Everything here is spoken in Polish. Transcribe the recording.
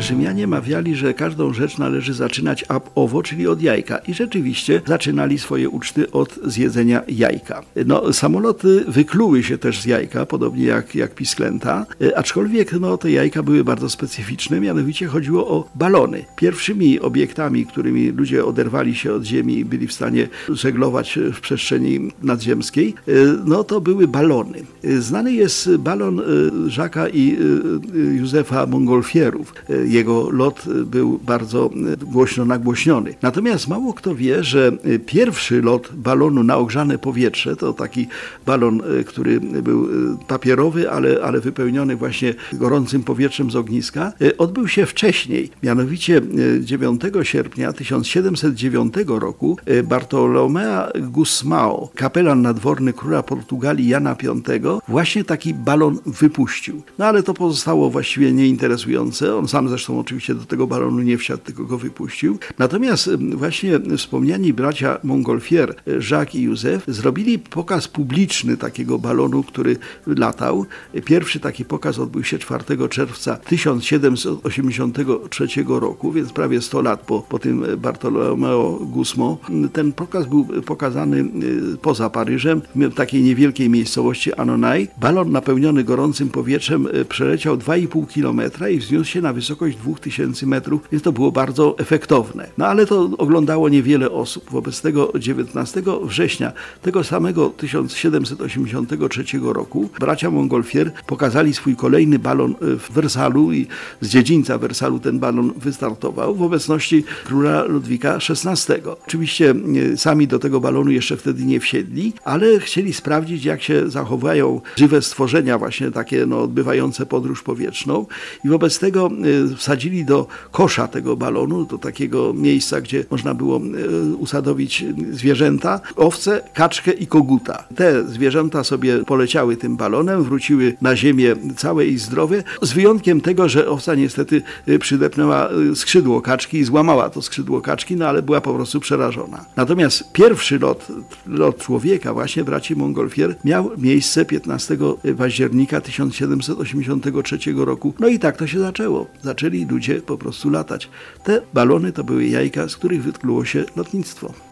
Rzymianie mawiali, że każdą rzecz należy zaczynać ab owo, czyli od jajka. I rzeczywiście zaczynali swoje uczty od zjedzenia jajka. No, samoloty wykluły się też z jajka, podobnie jak, jak pisklęta, e, aczkolwiek no, te jajka były bardzo specyficzne, mianowicie chodziło o balony. Pierwszymi obiektami, którymi ludzie oderwali się od ziemi i byli w stanie żeglować w przestrzeni nadziemskiej, e, no to były balony. E, znany jest balon Jacques'a i Józefa Mongolfierów jego lot był bardzo głośno nagłośniony. Natomiast mało kto wie, że pierwszy lot balonu na ogrzane powietrze, to taki balon, który był papierowy, ale, ale wypełniony właśnie gorącym powietrzem z ogniska, odbył się wcześniej. Mianowicie 9 sierpnia 1709 roku Bartolomea Gusmao, kapelan nadworny króla Portugalii Jana V, właśnie taki balon wypuścił. No ale to pozostało właściwie nieinteresujące. On sam zresztą oczywiście do tego balonu nie wsiadł, tylko go wypuścił. Natomiast właśnie wspomniani bracia Montgolfier, Jacques i Józef, zrobili pokaz publiczny takiego balonu, który latał. Pierwszy taki pokaz odbył się 4 czerwca 1783 roku, więc prawie 100 lat po, po tym Bartolomeo Gusmo. Ten pokaz był pokazany poza Paryżem, w takiej niewielkiej miejscowości Annonay. Balon napełniony gorącym powietrzem przeleciał 2,5 km i wzniósł się na wysokość wysokość 2000 metrów, więc to było bardzo efektowne. No ale to oglądało niewiele osób. Wobec tego 19 września tego samego 1783 roku bracia Montgolfier pokazali swój kolejny balon w Wersalu i z dziedzińca Wersalu ten balon wystartował w obecności króla Ludwika XVI. Oczywiście e, sami do tego balonu jeszcze wtedy nie wsiedli, ale chcieli sprawdzić, jak się zachowają żywe stworzenia, właśnie takie no, odbywające podróż powietrzną i wobec tego e, wsadzili do kosza tego balonu, do takiego miejsca, gdzie można było e, usadowić zwierzęta, owce, kaczkę i koguta. Te zwierzęta sobie poleciały tym balonem, wróciły na ziemię całe i zdrowe, z wyjątkiem tego, że owca niestety e, przydepnęła e, skrzydło kaczki i złamała to skrzydło kaczki, no ale była po prostu przerażona. Natomiast pierwszy lot, lot człowieka, właśnie braci Montgolfier, miał miejsce 15 października 1783 roku. No i tak to się zaczęło zaczęli ludzie po prostu latać. Te balony to były jajka, z których wytkluło się lotnictwo.